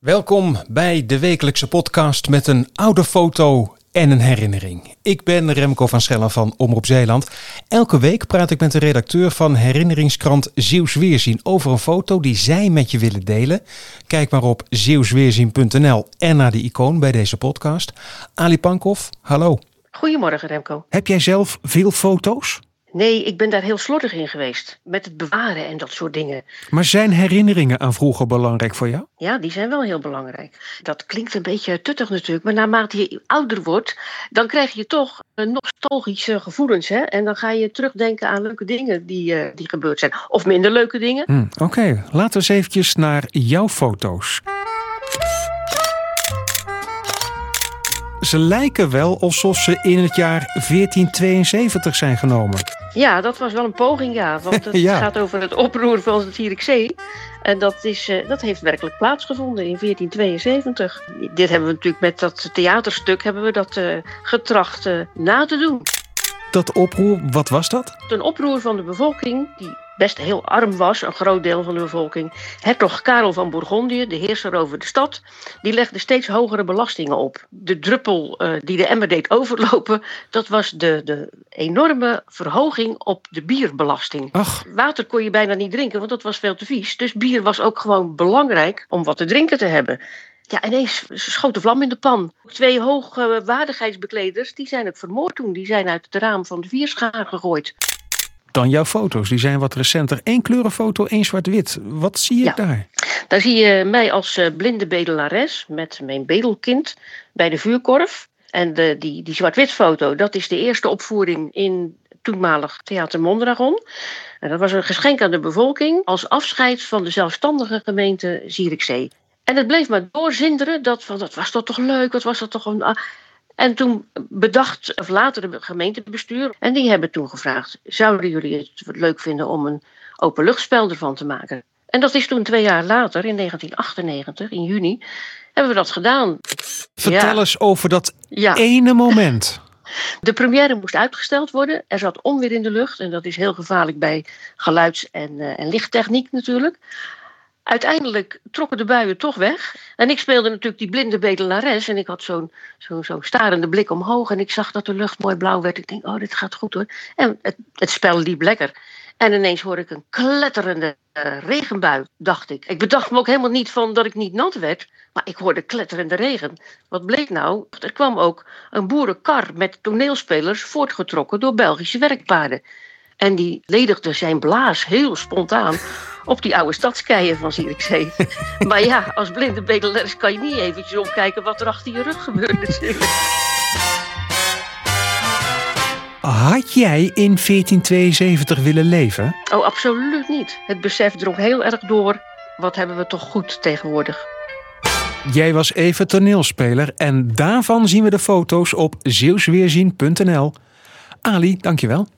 Welkom bij de wekelijkse podcast met een oude foto en een herinnering. Ik ben Remco van Schellen van Omroep Zeeland. Elke week praat ik met de redacteur van herinneringskrant Zeeuws Weerzien over een foto die zij met je willen delen. Kijk maar op zeeuwsweerzien.nl en naar de icoon bij deze podcast. Ali Pankov, hallo. Goedemorgen Remco. Heb jij zelf veel foto's? Nee, ik ben daar heel slordig in geweest. Met het bewaren en dat soort dingen. Maar zijn herinneringen aan vroeger belangrijk voor jou? Ja, die zijn wel heel belangrijk. Dat klinkt een beetje tuttig natuurlijk, maar naarmate je ouder wordt, dan krijg je toch eh, nostalgische gevoelens. Hè? En dan ga je terugdenken aan leuke dingen die, uh, die gebeurd zijn. Of minder leuke dingen. Hmm, Oké, laten we eens eventjes naar jouw foto's. Ze lijken wel alsof ze in het jaar 1472 zijn genomen. Ja, dat was wel een poging, ja. Want het Ja. gaat over het oproer van het Zierikzee. En dat, is, eh, dat heeft werkelijk plaatsgevonden in 1472. Dit hebben we natuurlijk met dat theaterstuk hebben we dat eh, getracht eh, na te doen. Dat oproer, wat was dat? Een oproer van de bevolking, die best heel arm was, een groot deel van de bevolking. Hertog Karel van Bourgondië, de heerser over de stad, die legde steeds hogere belastingen op. De druppel eh, die de emmer deed overlopen, dat was de, de enorme verhoging op de bierbelasting. Ach, Water kon je bijna niet drinken, want dat was veel te vies. Dus bier was ook gewoon belangrijk om wat te drinken te hebben. Ja, ineens schoot de vlam in de pan. Twee hoogwaardigheidsbekleders, die zijn ook vermoord toen. Die zijn uit het raam van de vierschaar gegooid. Dan jouw foto's, die zijn wat recenter. Eén kleurenfoto, één zwart-wit. Wat zie ik Ja. daar? Daar zie je mij als eh, blinde bedelares met mijn bedelkind bij de vuurkorf. En de, die, die zwart-wit foto, dat is de eerste opvoering in toenmalig Theater Mondragon. En dat was een geschenk aan de bevolking als afscheid van de zelfstandige gemeente Zierikzee. En het bleef maar doorzinderen dat van, dat was dat toch leuk, wat was dat toch een... En toen bedacht, of later de gemeentebestuur, en die hebben toen gevraagd, zouden jullie het leuk vinden om een openluchtspel ervan te maken? En dat is toen twee jaar later, in 1998, in juni, hebben we dat gedaan. Vertel Ja. eens over dat Ja, ene moment. de première moest uitgesteld worden. Er zat onweer in de lucht en dat is heel gevaarlijk bij geluids- en, eh, en lichttechniek natuurlijk. Uiteindelijk trokken de buien toch weg. En ik speelde natuurlijk die blinde bedelares. En ik had zo'n zo'n zo'n starende blik omhoog. En ik zag dat de lucht mooi blauw werd. Ik denk, oh, dit gaat goed hoor. En het, het spel liep lekker. En ineens hoorde ik een kletterende eh, regenbui, dacht ik. Ik bedacht me ook helemaal niet van dat ik niet nat werd. Maar ik hoorde kletterende regen. Wat bleek nou? Er kwam ook een boerenkar met toneelspelers voortgetrokken door Belgische werkpaarden. En die ledigde zijn blaas heel spontaan op die oude stadskeien van Zierikzee. maar ja, als blinde bedelaars kan je niet eventjes omkijken wat er achter je rug gebeurt natuurlijk. Had jij in 1472 willen leven? Oh, absoluut niet. Het besef drong heel erg door. Wat hebben we toch goed tegenwoordig. Jij was even toneelspeler en daarvan zien we de foto's op zeeuwsweerzien.nl. Ali, dankjewel.